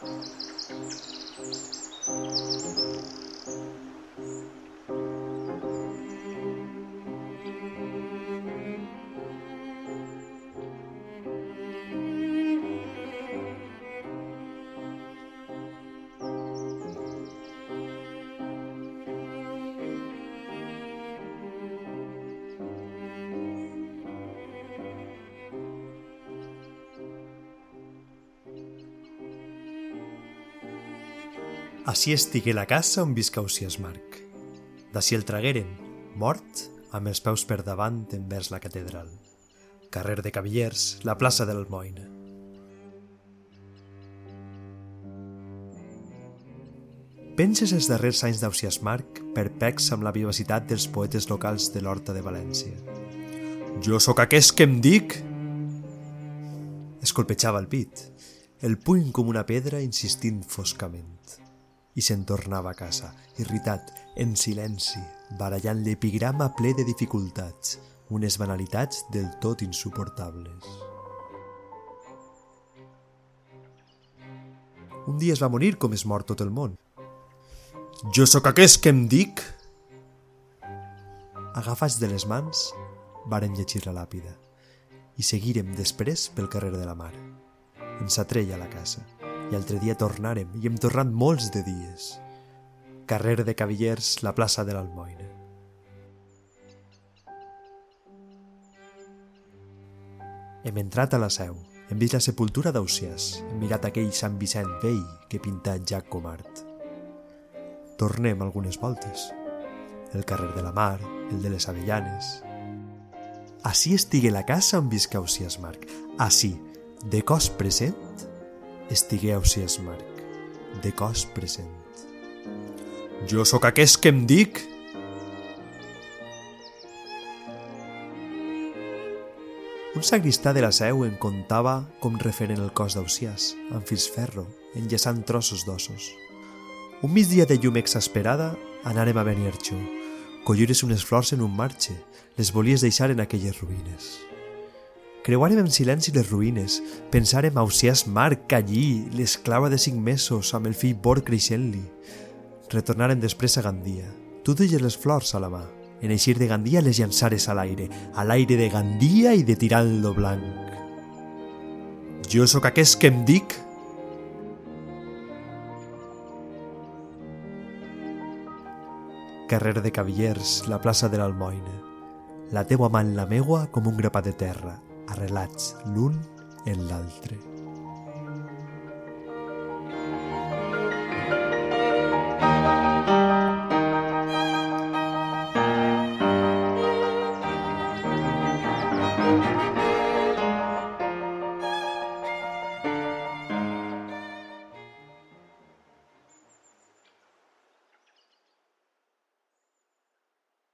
Música Així estigué la casa on visca Ausias Marc. D'ací el tragueren, mort, amb els peus per davant envers la catedral. Carrer de Cavillers, la plaça del Moine. Penses els darrers anys d'Ausias Marc perplex amb la vivacitat dels poetes locals de l'Horta de València. Jo sóc aquest que em dic... Es colpejava el pit, el puny com una pedra insistint foscament. I se'n tornava a casa, irritat, en silenci, barallant l'epigrama ple de dificultats, unes banalitats del tot insuportables. Un dia es va morir com es mor tot el món. Jo sóc aquest que em dic... Agafats de les mans, varen llegir la làpida i seguirem després pel carrer de la mar. Ens atreia la casa i altre dia tornarem i hem tornat molts de dies. Carrer de Cavillers, la plaça de l'Almoina. Hem entrat a la seu, hem vist la sepultura d'Ausiàs, hem mirat aquell Sant Vicent vell que pinta Jack Comart. Tornem algunes voltes. El carrer de la Mar, el de les Avellanes. Així estigué la casa on visca Ausiàs Marc. Així, de cos present, estigué Ausiàs Marc. De cos present. Jo sóc aquest que em dic... Un sagristà de la seu en contava com referen el cos d'Ausiàs, amb fils ferro, enllaçant trossos d'ossos. Un migdia de llum exasperada anàrem a Beniarxó. Collires unes flors en un marxe, les volies deixar en aquelles ruïnes. Creuarem en silenci les ruïnes, pensarem a Ausiàs Marc allí, l'esclava de cinc mesos, amb el fill bord creixent-li. Retornarem després a Gandia. Tu duies les flors a la mà. En eixir de Gandia les llançares a l'aire, a l'aire de Gandia i de Tiraldo Blanc. Jo sóc aquest que em dic carrer de Cavillers, la plaça de l'Almoina. La teua mà en la meua com un grapat de terra, arrelats l'un en l'altre.